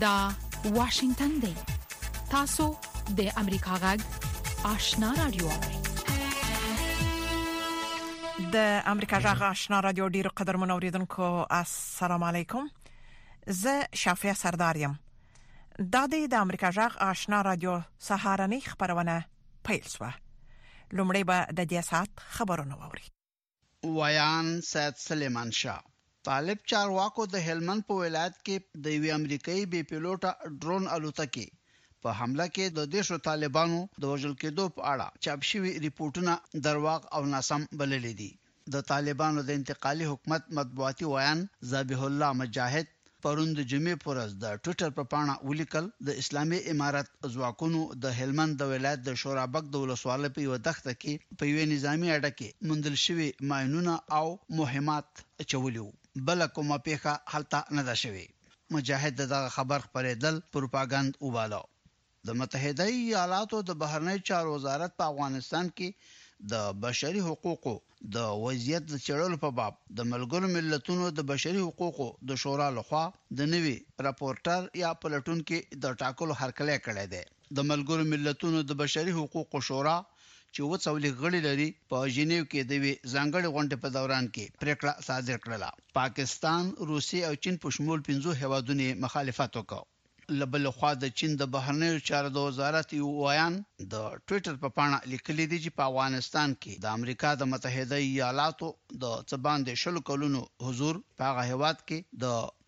دا واشنگتن دی تاسو د امریکا غږ آشنا رادیو د امریکا غږ آشنا رادیو ډیرو قدر منوریدونکو السلام علیکم زه شافیا سردار یم د امریکا غږ آشنا رادیو سهارنی خبرونه پیل شو لومړی به د دې سات خبرونه ووري ویان سید سلیمان شاه طالب چارواکو د هلمند په ولایت کې د یوې امریکایي بې پیلوټه ډرون الوتکې په حمله کې د دیشو طالبانو د وژل کېدو په اړه چاپ شوي رپورټونه درواغ او ناسم بللي دي د طالبانو د انتقالي حکومت مطبوعاتي ویاند ذبیح الله مجاهد پرون د جمعې په ورځ د ټویټر په پاڼه ولیکل، د اسلامي امارت ځواکونو د هلمند د ولایت د شورابک د ولسوالۍ په یوه دښته کې په یوې نظامي اډه کې موندل شوي ماینونه او مهمات اچولي وو، بله کومه پېښه هلته نه ده شوې. مجاهد د دغه خبر خپرېدل پروپاګند وباله. د متحده ایالاتو د بهرنیو چارو وزارت په افغانستان کې د بشري حقوقو د وضعیت د څېړلو په باب د ملګرو ملتونو د بشري حقوقو د شورا له خوا د نوي رپورټر یا پلټونکي د ټاکلو هرکلی کړی دی. د ملګرو ملتونو د بشري حقوقو شورا چې اووه څلوېښت غړي لري، په ژنیو کې د یوې ځانګړې غونډې په دوران کې پرېکړه صادر کړله. پاکستان، روسیې او چین په شمول پنځو هېوادونو یې مخالفت وکړ. له بلې خوا د چین د بهرنیو چارو د وزارت یو ویاند د ټویټر په پاڼه لیکلي دي چې په افغانستان کې د امریکا د متحده ایالاتو د څه باندې شلو کلونو حضور په هغه هېواد کې د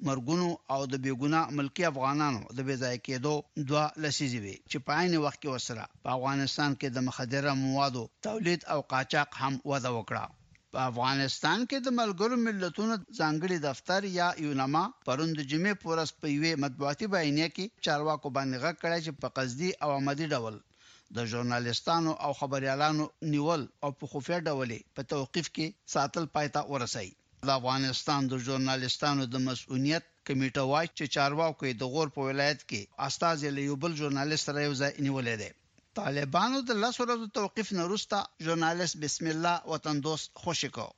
مرګونو او د بې ګناه ملکي افغانانو د بې ځایه کېدو دوه لسیزې وې چې په عین وخت کې ورسره په افغانستان کې د مخدره موادو تولید او قاچاق هم وده وکړه. په افغانستان کې د ملګرو ملتونو ځانګړي دفتر یا یونما پرون د جمعې په ورځ په یوې مطبوعاتي بیانیه کې چارواکو باندې غږ کړی چې په قصدي او عمدي ډول د ژورنالیستانو او خبریالانو نیول او په خفیه ډول یې په توقیف کې ساتل پای ته ورسوي. د افغانستان د ژورنالیستانو د مصئونیت کمېټه وايي چې چارواکو یې د غور په ولایت کې استازی له یو بل ژورنالیست سره یو ځای نیولی دی. طالبانو د لس ورځو توقیف نه وروسته ژورنالست بسم الله وطن دوست خوشې کړ.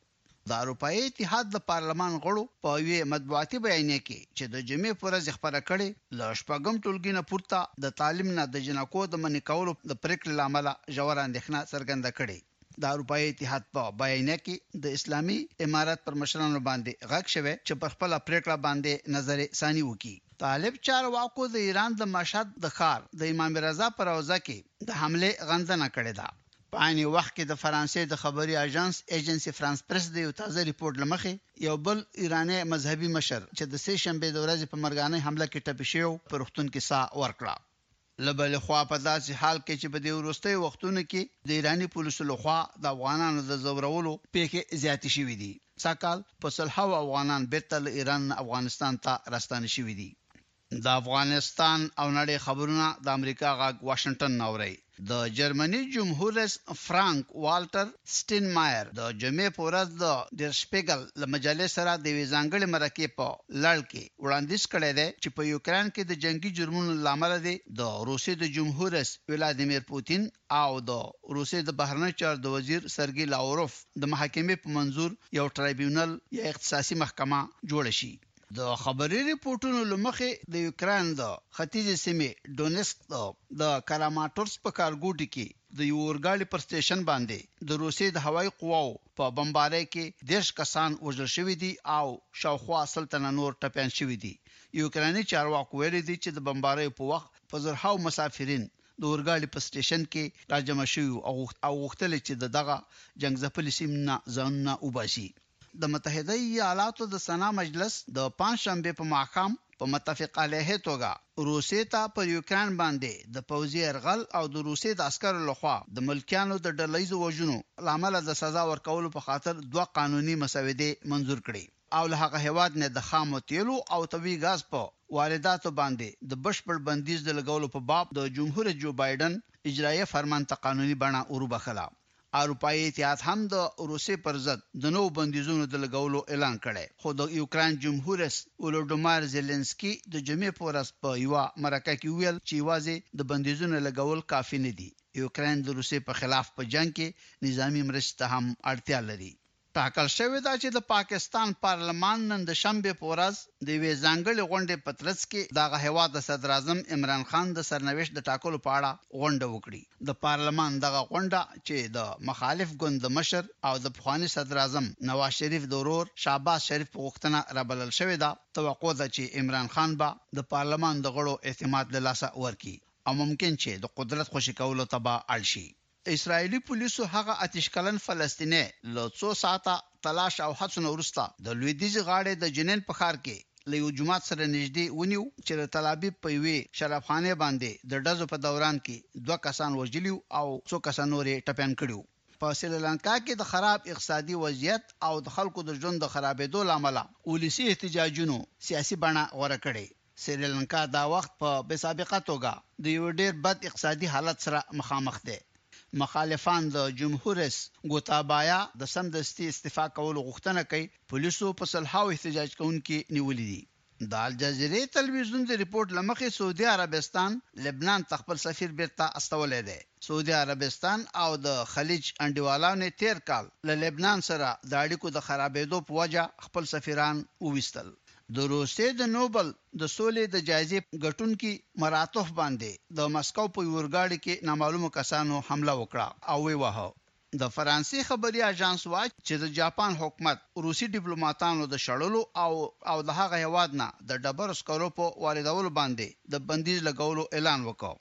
د اروپايي اتحاد د پارلمان غړو په یوې مطبوعاتي بیانیه کې چې د جمعې په ورځ یې خپره کړې، له شپږم ټولګي نه پورته د تعلیم نه د جینکو د منع کولو د پرېکړې له امله ژوره اندېښنه څرګنده کړې. د اروپايي اتحاد په بیانیه کې د اسلامي امارت پر مشرانو باندې غږ شوی چې پر خپله پرېکړه باندې نظر ثاني وکړي. طالب چارواکو د ایران د مشهد د ښار د امام رضا په روضه کې د حملې غندنه کړې ده. په عین وخت کې د فرانسې د خبري اژانس ایجنسي فرانس پرس د یو تازه رپوټ له مخې یو بل ایرانی مذهبي مشر چې د سې شنبې د ورځې په مرګانۍ حمله کې ټپي شوی و، په روغتون کې ساه ورکړه. له بلې خوا په داسې حال کې چې په دې وروستیو وختونو کې د ایراني پولیسو له خوا د افغانانو د ځورولو پېښې زیاتې شوې دي، سږ کال په سلهاوو افغانان بېرته له ایران نه افغانستان ته راستانه شوي دي. د افغانستان او نړۍ خبرونه د امریکا غږ واشنګټن نه اورئ. د جرمني جمهور رئیس فرانک والټر سټینمایر د جمعې په ورځ د ډیر شپیګل له مجلې سره د یوې ځانګړې مرکې په لړ کې وړاندیز کړی دی چې په یوکراین کې د جنګي جرمونو له امله دې د روسیې د جمهور رئیس ولادیمیر پوتین او د روسیې د بهرنیو چارو د وزیر سرګي لاوروف د محاکمې په منظور یو ټرایبیونل یا اختصاصي محکمه جوړه شي. د خبري رپوټونو له مخې د یوکراین د ختیځې سیمې ډونیسک د کراماټورس په ښارګوټي کې د یوه اورګاډي پر ستیشن باندې د روسیې د هوایي قواوو په بمبارۍ کې دېرش کسان وژل شوي دي او شاوخوا سل تنه نور ټپیان شوي دي. یوکرایني چارواکو ویلي دي چې د بمباریو په وخت په زرهاو مسافرین د اورګاډي په ستیشن کې راجمع شوي وو او غوښتل یې چې د دغه جنګ ځپلي سیمې نه ځانونه وباسي. د متحده ایالاتو د سنا مجلس د پنجشنبې په ماښام په متفق علیه توګه روسیې ته پر یوکراین باندې د پوځي یرغل او د روسیې د عسکرو له خوا د ملکیانو د ډله ییزو وژنو له امله د سزا ورکولو په خاطر دوه قانوني مسودې منظور کړې او له هغه هېواد نه د خامو تېلو او طبیعي ګاز په وارداتو باندې د بشپړ بندیز د لګولو په باب د جمهور رئیس جو بایډن اجرائیه فرمان ته قانوني بڼه وروبښله. اروپايي اتحاد هم د روسیې پر ضد د نوو بندیزونو د لګولو اعلان کړی، خو د یوکراین جمهور رئیس ولودومایر زیلینسکي د جمعې په ورځ په یوه مرکه کې وویل چې یوازې د بندیزونو لګول کافي نه دي، یوکراین د روسیې په خلاف په جنګ کې نظامي مرستې ته هم اړتیا لري. ټاکل شوې ده چې د پاکستان پارلمان نن د شنبې په ورځ د یوې ځانګړې غونډې په ترڅ کې د هغه هېواد د صدراعظم عمران خان د سرنوشت د ټاکلو په اړه غونډه وکړي. د پارلمان دغه غونډه چې د مخالف ګوند د مشر او د پخواني صدراعظم نواز شریف د ورور شهباز شریف په غوښتنه رابلل شوې ده، توقع ده چې عمران خان به د پارلمان د غړو اعتماد له لاسه ورکړي او ممکن چې د قدرت خوشې کولو ته به اړ شي. اسراییلي پولیسو هغه اتیش کلن فلسطینی له څو ساعته تلاش او هڅو نه وروسته د لوېدیځې غاړې د جنین په ښار کې له یو جومات سره نژدې ونیو چې د تلابیب په یوې شرابخانې باندې د ډزو په دوران کې دوه کسان وژلي او څو کسه نور یې ټپیان کړي وو. په سریلانکا کې د خراب اقتصادي وضعیت او د خلکو د ژوند د خرابېدو له امله ولسي احتجاجونو سیاسي بڼه غوره کړې سریلانکا دا وخت په بې سابقه توګه د یوه ډېر بد اقتصادي حالت سره مخامخ دی. مخالفان د جمهور رئیس ګوتابایا د سمدستي استعفا کولو غوښتنه کوي، پولیسو په سلهاوو احتجاج کوونکي نیولي دي. د الجزیرې تلویزیون د رپوټ له مخې سعودي عربستان لبنان ته خپل سفیر بېرته استولی دی. سعودي عربستان او د خلیج انډیوالانو یې تېر کال له لبنان سره د اړیکو د خرابېدو په وجه خپل سفیران وویستل. د روسیې د نوبل د سولې د جایزې ګټونکي مراتوف باندې د مسکو په یو اورګاډي کې نامعلومو کسانو حمله وکړه او ویې واهه. د فرانسې خبري اژانس وايي چې د جاپان حکومت روسي ډیپلوماتانو د شړلو او او د هغه هېواد نه د ډبرو سکرو په واردولو باندې د بندیز لګولو اعلان وکړ.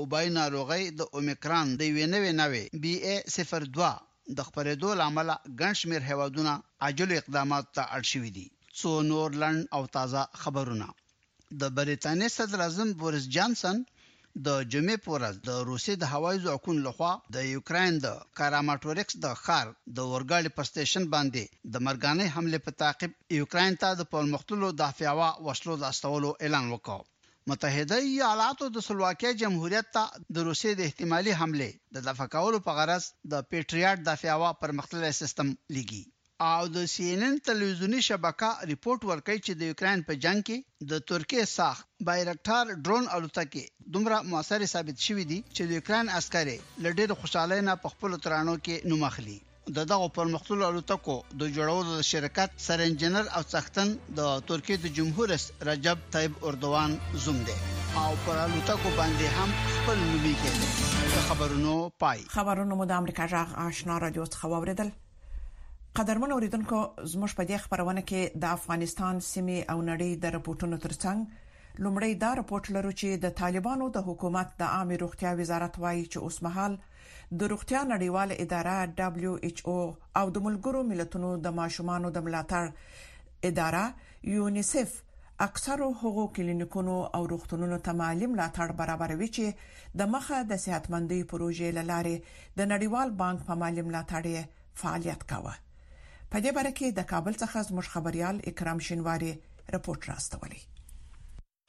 وبايي ناروغۍ د اوميکران د يوې نوې نوعې، BA صفر دوه، د خپرېدو له امله ګڼ شمېر هېوادونه عاجلو اقداماتو ته اړ شوي دي. څو نور لنډ او تازه خبرونه. د برېتانيې صدراعظم بوريس جانسن د جمعې په ورځ د روسيې د هوايي ځواکونو له خوا د يوکراين د کاراماټوريکس د ښار د اورګاډي پر ستېشن باندې د مرګانۍ حملې په تعقيب يوکراين ته د پرمختللو دافعوا وسلو د استولو اعلان وکړ. متحده ایالاتو د سلواکیا جمهوریت ته د روسیې د احتمالي حملې د دفع کولو په غرض د پیټریاټ دافعوا پرمختللی سیستم لیږي او د سي ان ان تلویزیوني شبکه رپوټ ورکوي چې د یوکراین په جنګ کې د ترکیې ساخت بایرکټار ډرون الوتکې دومره موثرې ثابت شوي دي چې د یوکراین عسکر یې له ډېرې خوشحالۍ نه په خپلو تراڼو کې نوم اخلي. د دغو پرمختللو الوتکو د جوړولو د شرکت سر انجنیر او څښتن د ترکیې د جمهور رئیس رجب طیب اردوان زوم دی او پر الوتکو باندې هم خپل نوم لیکي خبرونو پای خبرونو مو د امریکا جغ آشنا رادیو څخه واوریدل قدرمن اوریدونکو زموږ په دې خبرونه کې د افغانستان سیمه او نړۍ د رپورټونو ترڅنګ لومړی دا رپورټ لرو چې د طالبانو د حکومت د عامه روغتیا وزارت وایي چې اوس مهال د د روغتیا نړیواله اداره ډبلیو ایچ او او د ملګرو ملتونو د ماشومانو د ملاتړ اداره یونیسف اکثرو هغو کلینیکونو او روغتونونو ته مالي ملاتړ برابروي چې د مخه د صحتمندۍ پروژې لاره د نړیوال بانک په مالي ملاتړ فعالیت کاوه په دې باره کې د کابل څخه زموږ خبريال اکرام شینواری رپورت راستولی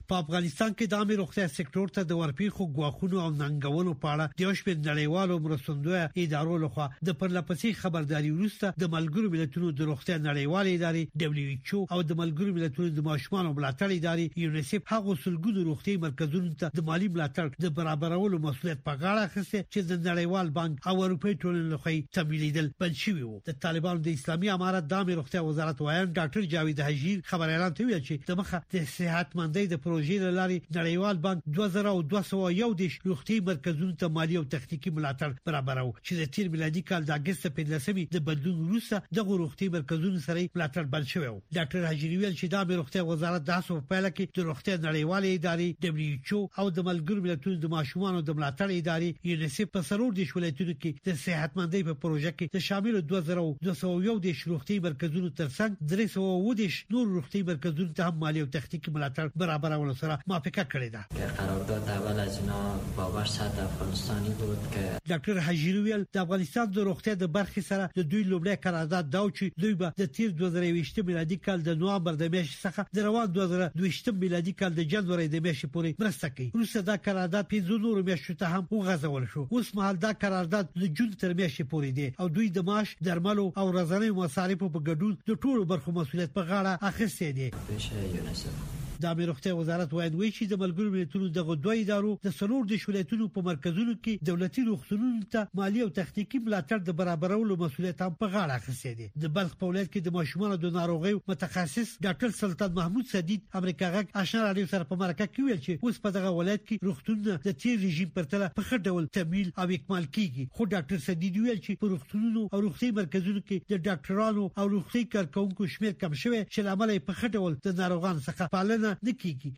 په افغانستان کې د عامې روغتیا سکتور ته د ورپیښو ګواښونو او ننګونو په اړه د یو شمېر نړیوالو مرستندویه ادارو لخوا د پرلپسې خبرداري وروسته د ملګرو ملتونو د روغتیا نړیوالې ادارې دبليو ایچ او او د ملګرو ملتونو د ماشومانو ملاتړ ادارې یونیسف هغو سلګونو روغتي مرکزونو ته د مالی ملاتړ د برابرولو مسولیت په غاړه اخیسته چې د نړیوال بانک او اروپای ټولنې لخوا تمویلیدل بند شوی وو د طالبانو د اسلامي امارت د عامه روغتیا وزارت وایاند ډاکټر جاوید حجیر خبر اعلان ته ویل چې د مخه د صحت مندۍ د پروژې لاري نړیوال بانک 2211 روغتي مرکزونو ته مالی او تخنیکی ملاتړ برابرو چې د تیر میلادي کال د اگست 15 د بدلون وروسته د روغتي مرکزونو سره ملاتړ بند شوی و ډاکټر هجری ویل چې دا به روغتیا وزارت د هڅو په پایله کې د روغتیا نړیوالې ادارې WHO او د ملګرو ملتونو د ماشومانو د ملاتړ ادارې یونیسف په سرور د شولایتونو کې د صحتمندۍ په پروژه کې د شامل 2210 روغتي مرکزونو ترڅنګ 310 نور روغتي مرکزونو ته هم مالی او تخنیکی ملاتړ برابرولو سره موافقه کړې ده د قرارداد اول از اینا بابر صد افغانستانی بود که ډاکټر حجیری ویل د افغانستان د روغتیا د برخې سره د دوی لومړی قرارداد داو چې دوی به د تیر 2020 میلادي کال د نوامبر د میاشتې څخه د روان 2020 میلادي کال د جنوري د میاشتې پورې مرسته کوي وروسته دا قرارداد پنځو نورو میاشتو ته هم وغځول شو اوس مهال دا قرارداد د جون تر میاشتې پورې دی او دوی د معاش درملو او ورځنیو مصارفو په ګډون د ټولو برخو مسولیت په غاړه اخیستی دی پېشه یونېسف. د عامې روغتیا وزارت واید وایي چې د ملګرو ملتونو دغو دوه ادارو د څلور دېرش ولایتونو په مرکزونو کې دولتي روغتونونو ته مالي او تخنیکي ملاتړ د برابرولو مسوولیت هم په غاړه اخیستی دی. د بلخ په ولایت کې د ماشومانو د ناروغیو متخصص ډاکټر سلطان محمود سدید امریکا غږ اشنا راډیو سره په مرکه کې وویل چې اوس په دغه ولایت کې روغتونونه د تېر رژیم پرتله په ښه ډول تمویل او اکمال کېږي. خو ډاکټر سدید ویل چې په روغتونونو او روغتي مرکزونو کې د ډاکټرانو او روغتي کارکونکو شمیر کم شوی چې لامل یې په خټه ول د ناروغان څخه پالنه نه کیږي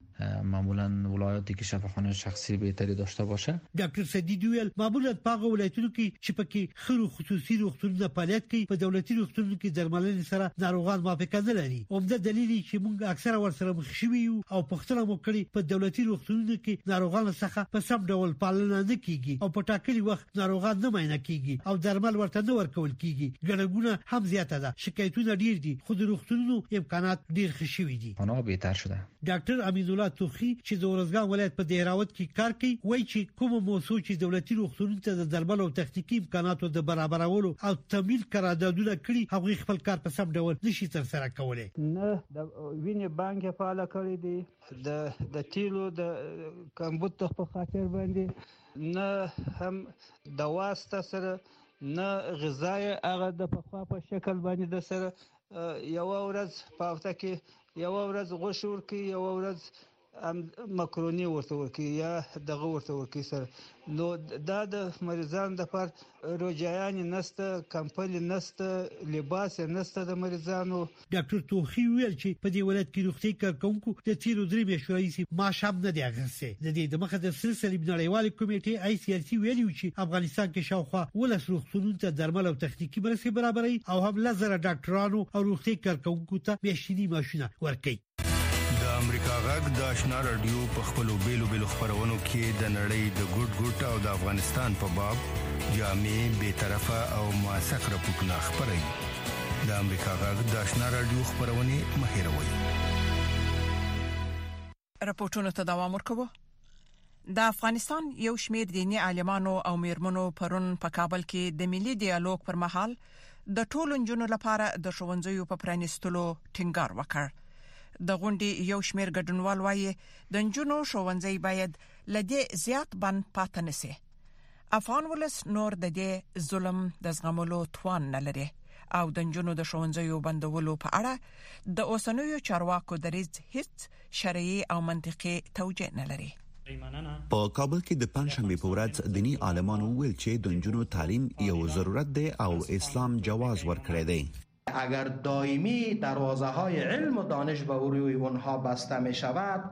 معمولا ولایتي کې شفاخانه شخصي به تری داشته باشه ډاکټر سدید ویل معمولا په هغه ولایتونو کې چې پکې خرو خصوصي روغتونونه فعالیت کوي په دولتي روغتونونو کې درملنې سره ناروغان موافقه نه لري عمده دلیل چې موږ اکثره ورسره شوي یو او پوښتنه مو کړې په دولتي روغتونونو کې ناروغانو څخه په سم ډول پالنه نه کیږي او په ټاکلي وخت ناروغان نه معاینه کیږي او درمل ورته نه ورکول کیږي ګڼه ګوڼه هم زیاته ده شکایتونه ډیر دي خو د روغتونونو امکانات ډیر ښه شوي دي. اونا بهتر شده. ډاکټر امین الله توخي چې د ارزګان ولایت په دهراوت کې کار کوي وایي چې کومه موسو چې دولتي روغتونونو ته د درملو او تخنیکي امکاناتو د برابرولو او تمویل قراردادونه کړي هغوی خپل کار په سم ډول نشي ترسره کولی. نه د وینې بانک یې فعال کړی دی د د تیلو د کمبود په خاطر باندې نه هم دوا سته سره نه غذا یې هغه د پخوا په شکل باندې د سره یوه ورځ په هفته کې یوه ورځ غوښې ورکوي یوه ورځ مکرونی ورته ورکی یا دغه ورته ورکی سر نو دا د مریضانو د پر روجایان نسته کمپل نسته لباس نسته د مریضانو ډاکټر توخی ویل چې په دې ولایت کې روغتي کارکونکو د تیرو درې میاشتو راهیسې ماشام نه دی اغسته د دې د مخه د سر صلیب نړیوال کمیټې آی سی آر سی ویلي چې افغانستان کې شاوخوا ولس روغتونونو ته درمل او تخنیکی مرستې برابرې او هم لزر ډاکټرانو او روغتي کارکونکو ته میاشتنی معاشونه ورکړي د امریکا غږ د آشنا رادیو په خپلو بیلو بیلو خبرونو کې د نړۍ د ګډ ګډ او د افغانستان په باب جامع به طرفه او موثق راپورټونه خبري د امریکا غږ د آشنا رادیو خبرونه مهیروي راپورټونه ته دوام ورکوي د افغانستان یو شمیر دیني عالمانو او میرمنو پرون په کابل کې د ملي ډیالوګ پر مهال د ټولو نجونو لپاره د ښوونځیو په پرانیستلو ټینګار وکړ د غونډې یو شمیر ګډونوال وایي د نجونو ښوونځي باید لدې زیات بند پاتې نشي افغان ولس نور د دې ظلم د زغملو توان نه لري او د جنونو د شونځیو بندولو په اړه د اوسنوي چارواکو دریځ هیڅ شرعي او منطقي توجیه نه لري په کابل کې د پنځشنبه په ورځ دینی عالمانو ویل چې د جنونو تعلیم یو ضرورت دی او اسلام جواز ورکړی دی اگر دایمی دروازه های علم و دانش به روی اونها بسته می شود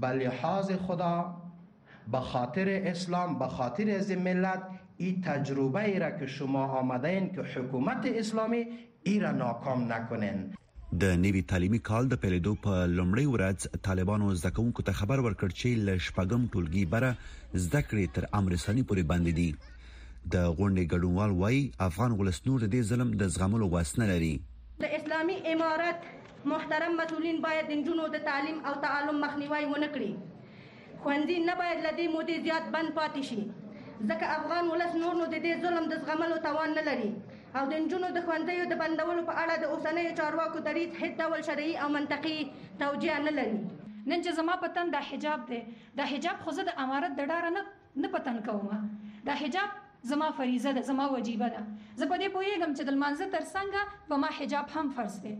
به لحاظ خدا به خاطر اسلام به خاطر از ملت این تجربه ای را که شما آمده این که حکومت اسلامی ای را ناکام نکنین د نوي تعلیمي کال د پیلېدو په لومړۍ ورځ طالبانو زده کوونکو ته خبر ورکړ چې له شپږم ټولګي بره زده کړې تر امرساني پورې بند دي د غونډې ګډونوال وایي افغان ولس نور د دې ظلم د زغملو وس نه لري د اسلامي امارت محترم مسؤلین باید د نجونو د تعلیم او تعلم مخنیوی ونه کړي ښوونځي نه باید له دې مودې زیات بند پاتې شي ځکه افغان ولس نور نو د دې ظلم د زغملو توان نه لري او د نجونو د ښوونځیو د بندولو په اړه د اوسنیو چارواکو دریځ هیڅ ډول شرعي او منطقي توجیه نه لري نن چې زما په تن دا حجاب دی دا حجاب خو زه د امارت د ډاره نه نه په تنګ کوم دا حجاب زما فریضه ده زما وجیبه ده زه په دې پوهیږم چې د لمانځه ترڅنګ په ما حجاب هم فرض دی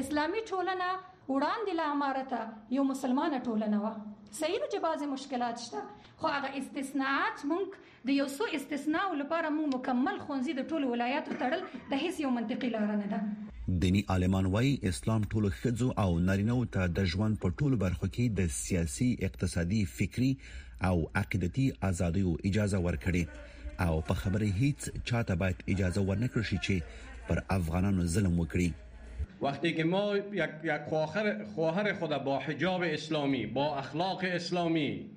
اسلامي ټولنه وړاندې له امارته یو مسلمانه ټولنه وه صحیح چې بعضې مشکلات شته خو هغه استثناءات مونږ د یو څو استثناء لپاره مونږ مکمل خونځي د ټولو ولایاتو تړل د هیڅ یو منطقي لار نه ده دینی عالمان وایي اسلام ټولو خځو او نارینه ته د ژوند په ټولو برخو کې د سیاسي، اقتصادي، فکری او عقیدتي ازادیو اجازه ورکړي او په خبره هیڅ چاته باید اجازه ورنکړ شي چې پر افغانانو ظلم وکړي. وقتی که ما یک یک خواخر خواهر خود با حجاب اسلامی با اخلاق اسلامی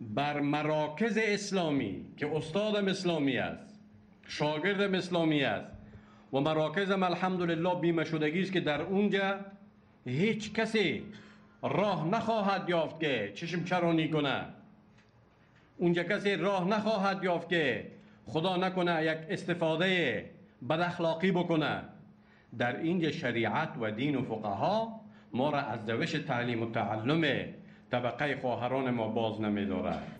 بر مراکز اسلامی که استادم اسلامی است شاگردم اسلامی است و مراکزم الحمدلله بیمه شدگی است که در اونجا هیچ کسی راه نخواهد یافت که چشم چرانی کنه اونجا کسی راه نخواهد یافت که خدا نکنه یک استفاده بد اخلاقی بکنه در اینجا شریعت و دین و فقها ما را از دوش تعلیم و تعلم طبقه خواهران ما باز نمیدارد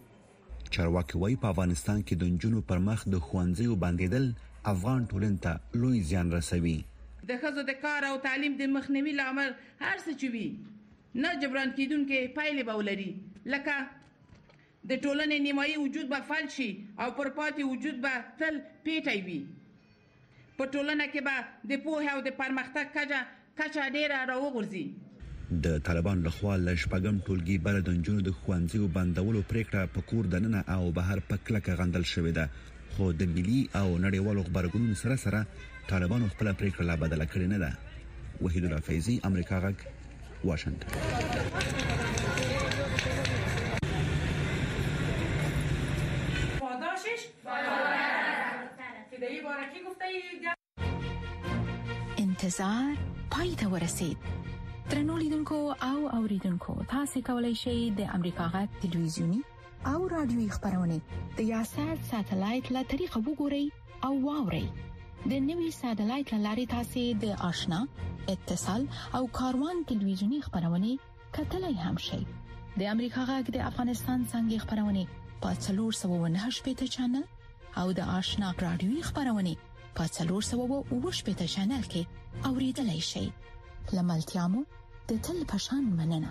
چارواکي وايي، په افغانستان کې د نجونو پر مخ د ښوونځیو بندېدل افغان ټولنې ته لوی زیان رسوي. د ښځو د کار او تعلیم د مخنیوي لامل هر څه چې وي، نه جبران کېدونکې پایلې به ولري، لکه د ټولنې نیمايي وجود به فلج شي او پر پاتې وجود به تل پېټی وي. په ټولنه کې به د پوهې او د پرمختګ کجه کچه ډېره راوغورځي. د طالبانو له خوا له شپږم ټولګي بره د نجونو د ښوونځيو بندولو پرېکړه په کور دننه او بهر په کلکه غندل شوې ده، خو د ملي او نړيوالو غبرګونونو سره سره طالبانو خپله پرېکړه لا بدله کړې نه ده. وحيدالله فيضي، امريکا غږ، واشنګټن. که د یی باره کی گفته ای انتظار پای ته ورسید ترنو لیدونکو او اوریدونکو تاسو کولی شئ د امریکا غا ټلویزیونی او رادیوي خبرونه د یاسر ساتلایت له طریقه وګورئ او واورئ د نوي ساتلایت لارې تاسو د آشنا اتصال او کاروان ټلویزیونی خبرونه کتلای هم شئ د امریکا غږ د افغانستان څنګه خبرونه په 309 پټ چنل او د آشنا رادیوي خبرونه په 309 پټ چنل کې اوریدلای شئ لملتيامو د تل پشان مننه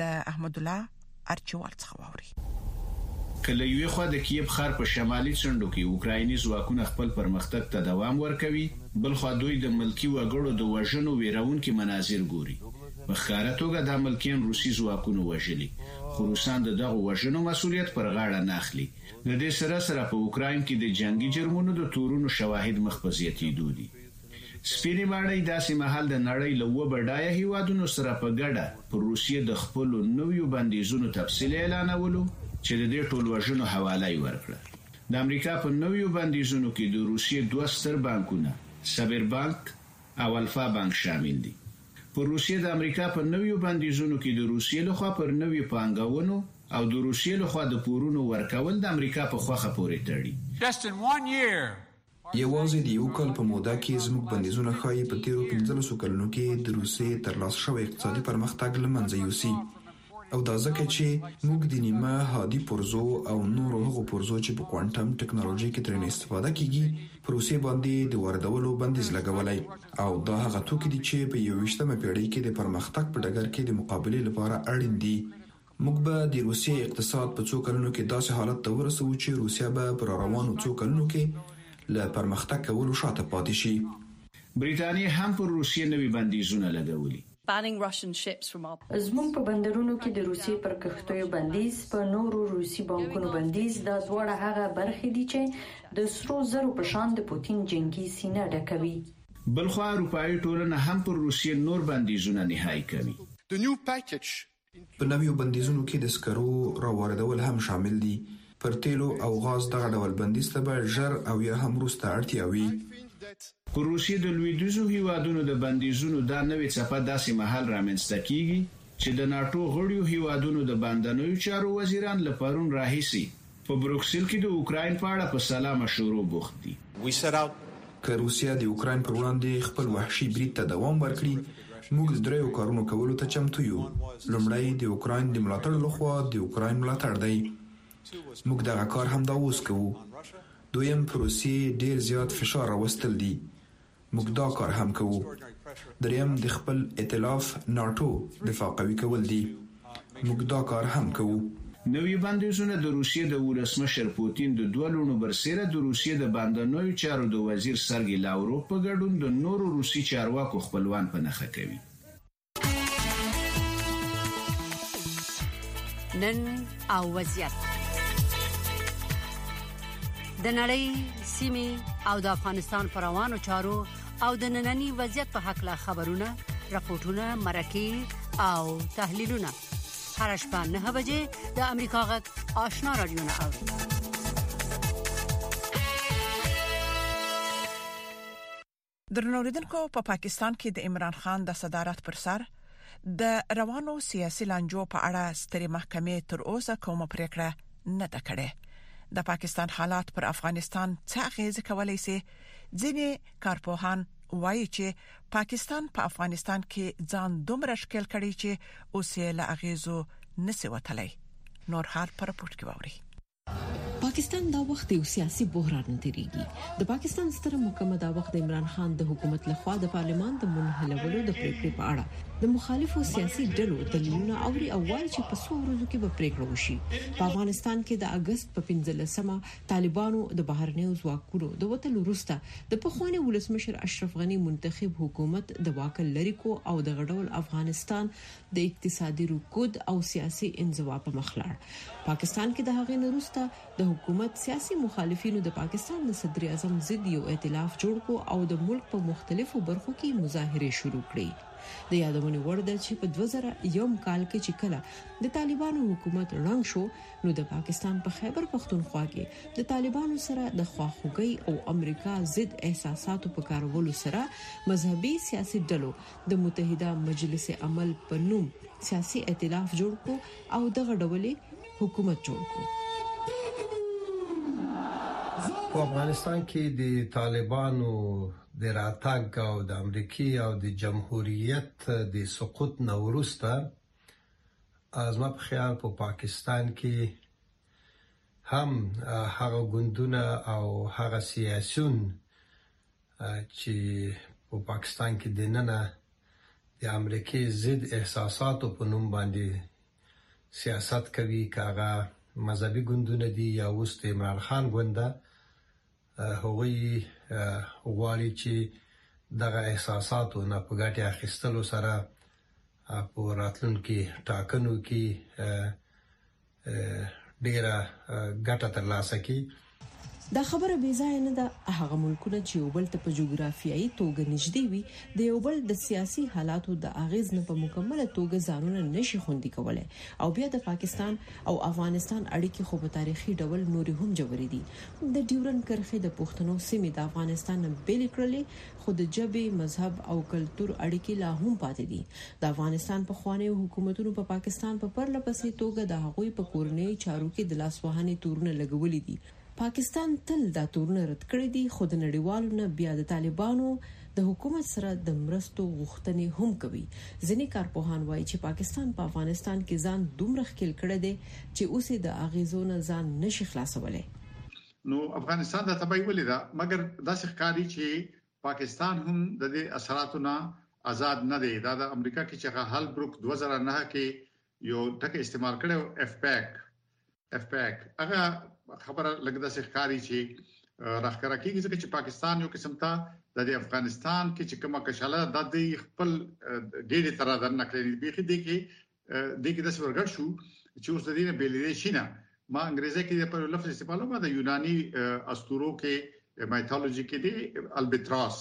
د احمد الله ارچوال څخه واوري. که له یوې خوا د کییف ښار په شمالي څنډو کې اوکرایني ځواکونه خپل پرمختګ ته دوام ورکوي، بل خوا دوی د ملکي وګړو د وژنو ویرونکي مناظر ګوري. په ښکاره توګه دا ملکیان روسي ځواکونو وژلي، خو روسان د دغو وژنو مسوولیت پر غاړه نه اخلي. له دې سره سره په اوکراین کې د جنګي جرمونو د تورونو شواهد مخ په زیاتیدو دي. سپینې ماڼۍ داسې مهال د نړۍ له اووه بډایه هېوادونو سره په ګډه پر روسیې د خپلو نویو بندیزونو تفصیل اعلانولو چې د دې ټولوژنو حواله یې ورکړه. د امریکا په نویو بندیزونو کې د روسیې دوه ستر بانکونه، سبیر بانک او الفا بانک شامل دي. پر روسیې د امریکا په نویو بندیزونو کې د روسیې له خوا پر نویو پانګونو او د روسیې له خوا د پورونو ورکول د امریکا په خوښه پورې تړي. Just in one year, یوازې د یو کال په موده کې زموږ بندیزونه ښايي په تېرو پنځلسو کلونو کې د روسیې ترلاسه شوی اقتصادي پرمختګ له منځه یوسي او دا ځکه چې موږ د نیمه هادي پرزو او نورو هغو پرزو چې په کوانټم ټکنالوژۍ کې ترېنه استفاده کېږي په روسیې باندې د واردولو بندیز لګولی او دا هغه توکي دي چې په یوویشتمه پېړۍ کې د پرمختګ په ډګر کې د مقابلې لپاره اړین دي موږ به د روسیې اقتصاد په څو کلونو کې داسې حالت ته ورسوو چې روسیه به په راروانو څو کلونو کې له پرمختګ کولو شاته پاتې شي. برېټانیې هم پر روسیې نوي بندیزونه لګولي. زموږ په بندرونو کې د روسیې پر کښتیو بندیز، په نورو روسي بانکونو بندیز، دا دواړه هغه برخې دي چې د سرو زرو په شان د پوتین جنګي سینه ډکوي. بلخوا اروپايي ټولنه هم پر روسیې نور بندیزونه نهايي کوي. په نویو بندیزونو کې د سکرو را واردول هم شامل دي. پر تېلو او غاز دغه ډول بندیز ته به ژر او یا هم وروسته اړتیا وي. پر روسیې د لویدیځو هېوادونو د بندیزونو دا نوې څپه داسې مهال رامنځته کېږي چې د ناټو غړیو هېوادونو د باندنیو چارو وزیران له پرون راهیسې په بروکسل کې د اوکراین په اړه په سلا مشورو بوخت دي. ویسرا. که روسیه د اوکراین پر وړاندې خپل وحشي برید ته دوام ورکړي، موږ دریو کارونو کولو ته چمتو یو. لومړی، د اوکراین د ملاتړو له خوا د اوکراین ملاتړ دی. موږ دغه کار همدا اوس کوو. دویم، پر روسیې ډېر زیات فشار راوستل دي. موږ دا کار هم کوو. دریم د خپل ائتلاف، ناټو، دفاع قوي کول دي. موږ دا کار هم کوو. نوي بندیزونه د روسیې د ولسمشر پوتین د دوه لوڼو برسېره د روسیې د باندنیو چارو د وزیر سرګي لاوروف په ګډون د نورو روسي چارواکو خپلوان په نښه کوي. نن او وضعیت د نړۍ سیمه او د افغانستان پر روانو چارو او د ننني وضعیت په حق لا خبرونه راپورټونه مرکه او تحلیلونه هر شپه 9 بجې د امریکا غږ آشنا رادیو نه اوري درنولیدونکو په پاکستان کې د عمران خان د صدارت پر سر د روانو سیاسي لانجو په اړه ستري محکمې تر اوسه کومه پریکړه نه ده کړې د پاکستان حالات پر افغانستان څه اغیز کولای شي ځینې کارپوهان وایي چې پاکستان په پا افغانستان کې ځان دومره ښکیل کړی چې اوس یې له اغیزو نسی وتلی نور حال پر پورت کې ووري پاکستان دا وخت یو سیاسي بحران تیریږي د پاکستان ستره محکمه دا وخت د عمران خان د حکومت لخوا د پارلمان د منحلولو د پریکړې په اړه د مخالفو سیاسي ډلو دلیلونه اوري او وایي چې په څو ورځو کې به پریکړه وشي په افغانستان کې د اگست په 15مه طالبانو د بهرنیو ځواکونو د وتل وروسته د پخوانی ولسمشر اشرف غنی منتخب حکومت د واک لری کو او د غډول افغانستان د اقتصادي رکود او سیاسي انزوا په مخ لاړ پاکستان کې د هغې نورسته د حکومت سیاسي مخالفینو د پاکستان د صدر اعظم ضد یو ائتلاف جوړ کو او د ملک په مختلفو برخو کې مظاهره شروع کړې د یادونې وړ ده چې په 2001 کال کې چې کله د طالبانو حکومت ړنګ شو نو د پاکستان په خیبر پښتونخوا کې د طالبانو سره د خواخوږي او امریکا ضد احساساتو په کارولو سره مذهبي سیاسي ډلو د متحده مجلس عمل په نوم سیاسي ائتلاف جوړ کو او دغه ډولې حکومت جوړ کو. په افغانستان کې د طالبانو د راتګ او د امریکې او د جمهوریت د سقوط نه وروسته زما په خیال په پا پاکستان کې هم هغه ګوندونه او هغه سیاسيون چې په پاکستان کې دننه د امریکې ضد احساساتو په نوم باندې سیاست کوي کاغه مذهبي ګوندونه دي یا اوس د عمران خان ګونده هغوی غواړي چې دغه احساساتو نه په ګټه اخیستلو سره په راتلونکي ټاکنو کې ډیره ګټه ترلاسه کړي دا خبره بې ځای نه ده هغه ملکونه چې یو بل ته په جغرافیایي توګه نږدې وي د یو بل د سیاسي حالاتو د اغیز نه په مکمله توګه ځانونه نشي خوندي کولای او بیا د پاکستان او افغانستان اړیکې خو په تاریخي ډول نورې هم جوړې دي د ډیورن کرښې د پښتنو سیمې د افغانستان بیل کړلې خو د ژبې، مذهب او کلتور اړیکې لا هم پاتې دي. د افغانستان پخوانیو حکومتونو په پاکستان په پرله پسې توګه د هغوی په کورنیو چارو کې د لاسوهنې تورونه لګولي دي. پاکستان تل دا تورونه رد کړي دي، خو د نړیوالو نه بیا د طالبانو د حکومت سره د مرستو غوښتنې هم کوي. ځینې کارپوهان وايي چې پاکستان په افغانستان کې ځان دومره ښکېل کړی دی چې اوس یې د اغېزو نه ځان نه شي خلاصولی. نو افغانستان دا تبعی ولیده مګر داسې ښکاري چې پاکستان هم د دې اثراتو نه آزاد نه دی دا د امریکا کې چې هغه هل بروک 2009 کې یو ټکی استعمال کړو اف پیک اف پیک هغه خبره لګ داسې ښکاري چې راخکره کیږي ځکه چې پاکستان یو قسم ته د افغانستان کې چې کومه کشاله د خپل ډېری تر درنه کړې بيخي دي کې دې کې داسې ورګړ شو چې اوس د دې نه بیلې شي نه ما انګریزي کې په لفظ استعمال ما د یوناني استورو کې مایتولوژي کې دی البتراس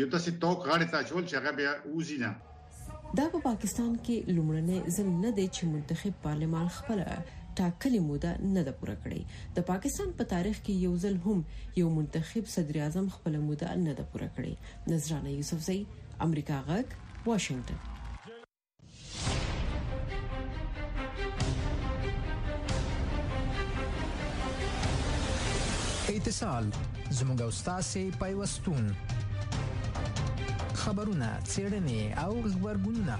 یو تاسو توک غاړه ته چول چې هغه بیا وزینه دا په پاکستان کې لومړنی ځل نه دی چې منتخب پارلمان خپل ټاکلې موده نه ده پوره کړې د پاکستان په تاریخ کې یو ځل هم یو منتخب صدر اعظم خپل موده نه ده پوره کړې نظرانه یوسفزۍ امریکا غږ واشنگټن اتصال زموږ او تاسو پیوستون خبرونه چیرنې او خبرګونونه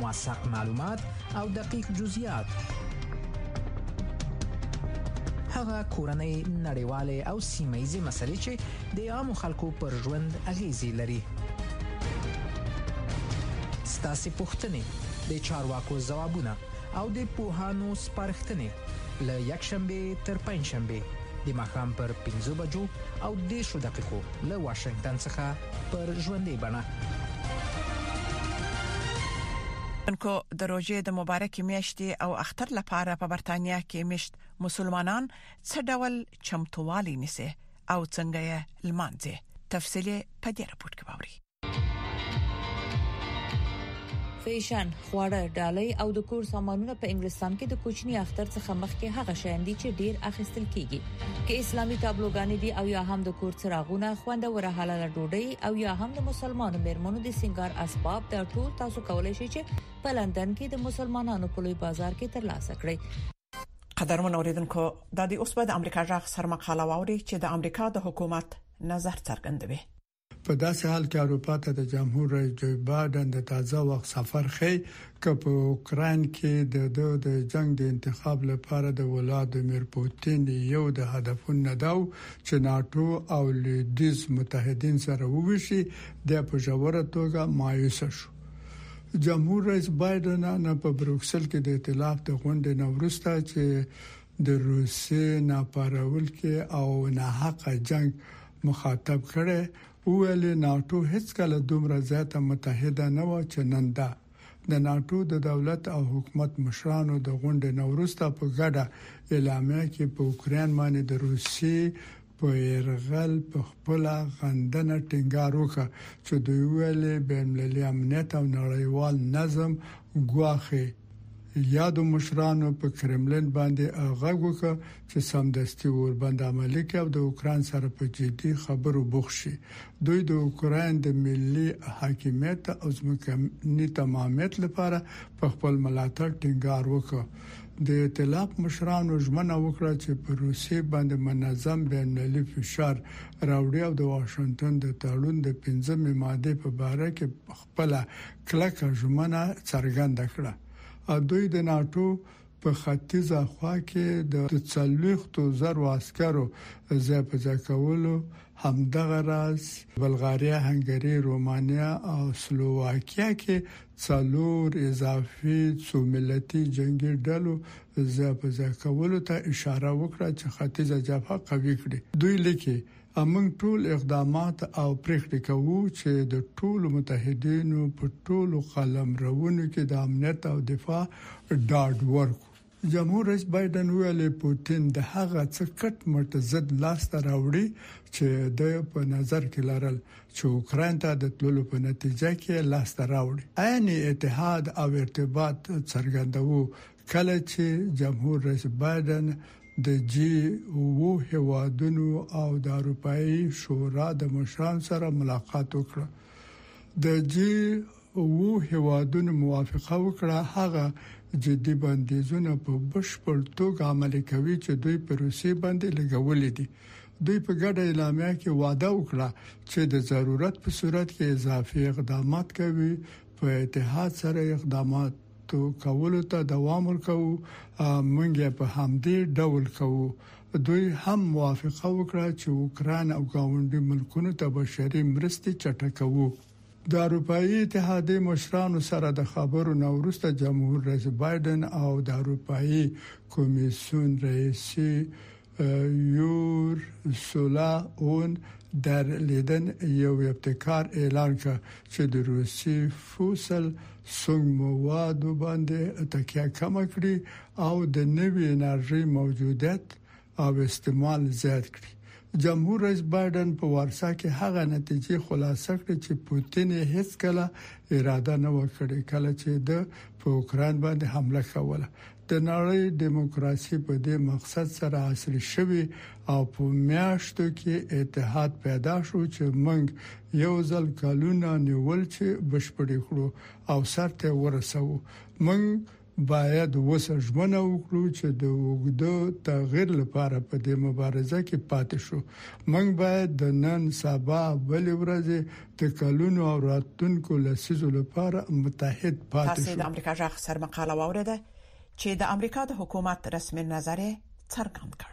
موثق معلومات او دقیق جزئیات هغه کورنۍ نړیواله او سیمه ییزه مسلې چې د عامو خلکو پر ژوند اغیزې لري ستاسو پوښتنې د چارواکو ځوابونه او د پوهانو سپارښتنې له یک شنبه تر پنځ شنبه د ماښام پر 15 بجو او 10 دقیقو له واشنگټن څخه پر ژوندې بڼه انکو د روزې د مبارک میاشتې او اختر لپاره په برتانیا کې مشت مسلمانان څه ډول چمتووالی نیسي او څنګه یې لمانځي تفصیل په دې راپور کې ووري فیشن خواړه ډالۍ او د کور سامانونه په انګلستان کې د کوچني اختر څخه مخکې هغه شیان دي چې ډیر اخیستل کیږي کې اسلامي تابلوګانې دي او یا هم د کور څراغونه خوندوره حلاله ډوډۍ او یا هم د مسلمانانو میرمنو د سنگار اسباب دا ټول تاسو کولای شئ چې په لندن کې د مسلمانانو په لوی بازار کې ترلاسه کړئ قدرمن اوریدونکو د دې اوس په د امریکا جغ سر مقاله واوري چې د امریکا د حکومت نظر څرګندوي په داسې حال کې اروپا ته د جمهور رئیس جوی بایدن د تازه وخت سفر خې ک په اوکرين کې د د جنگ د انتخاب لپاره د ولادمیر پوتین یو د هدفونو نه داو چې ناتو او لویدیز متحدین سره وویشي د په جوړه توګه مایوس شو جمهور رئیس بایډن نن په بروکسل کې د ائتلاف د غونډې نه وروسته چې د روسیې نه پارول کې او نه حق جنگ مخاطب کړي وویل ناتو هیڅ کله دومره زیاته متحده نه و چې نن ده د ناتو د دولت او حکومت مشرانو د غونډې نورسته په ګډه اعلامیه کې په اوکرين باندې د روسي په یرغل په خپله غندنه ټینګار وکړ چې دوی ویل بینالمللي امنیت او نړیوال نظم ګواښي. یادو مشرانو په کرملین باندې غږ وکړ چې سمدستي اوربند عملي کړي او د اوکراین سره په جدي خبرو بوخت شي. دوی د اوکراین د ملي حاکمیت او ځمکني تمامیت لپاره په خپل ملاتړ ټینګار وکړ. د ایتلاف مشرانو ژمنه وکړه چې پر روسیې باندې منظم بین المللي فشار راوړي او د واشنګټن د تړون د پنځمې ماده په اړه خپل کلکه ژمنه څرګنده کړه او دوی د ناتو په ختیځه خوا کې د 40000 عسکرو ځای په ځای کولو همدغه راز بلغاریا، هنګري، رومانیا او سلوواکیا کې څلور اضافي څو ملتي جنګي ډلو ځای په ځای کولو ته اشاره وکړه چې ختیځه جبهه قوي کړي. دوی لیکي، موږ ټول اقدامات او پرېکړې کوو چې د ټولو متحدینو په ټولو قلمرونو کې د امنیت او دفاع ډاډ ورکړو. جمهور رئیس بایډن وویل، پوتین د هغه څه کټ مټ ضد لاسته راوړي چې ده په نظر کې لرل چې اوکراین ته د تللو په نتیجه کې یې لاسته راوړي عین اتحاد او ارتباط څرګندوو کله چې جمهور رئیس بایډن د جي اوو هېوادونو او د اروپايي شورا د مشرانو سره ملاقات وکړ د جي اوو هېوادونو موافقه وکړه هغه جدي بندیزونه په بشپړ توګه عملي کوي چې دوی په روسیې باندې لګولي دي. دوی په ګډه اعلامیه کې وعده وکړه چې د ضرورت په صورت کې اضافي اقدامات کوي، په اتحاد سره اقداماتو کولو ته دوام ورکوو او موږ یې په همدې ډول کوو. دوی هم موافقه وکړه چې اوکراین او ګاونډي ملکونو ته بشري مرستې چټکوو. د اروپايي اتحادیې مشرانو سره د خبرو نه وروسته جمهور رئیس بایډن او د اروپايي کمیسیون رئیس یورسولا اون دیر لیدن یو ابتکار اعلان کړ چې د روسي فوسل سونګ موادو باندې تکیه کمه کړي او د نوي انرژۍ موجودیت او استعمال زیات کړي. جمهور رئیس بایډن په وارسا کې هغه نتیجې خلاصه کړې چې پوتین یې هیڅکله اراده نه وه کړې کله چې ده په اوکراین باندې حمله کوله. د نړۍ ډیموکراسي په دې مقصد سره عصري شوې او په میاشتو کې اتحاد پیدا شو چې موږ یو ځل کلونه نیول چې بشپړې کړو او سرته ورسوو. موږ باید اوس ژمنه وکړو چې د وګړو تغیر لپاره په دې مبارزه کې پاتې شو موږ باید د نن سبا بل ورځ د کلونو او راتلونکو لسیزو لپاره متحد پاتې شو تاسو د امریکا ځخ سر مقاله واوریده چې د امریکا د حکومت رسمي نظر څرګند کړ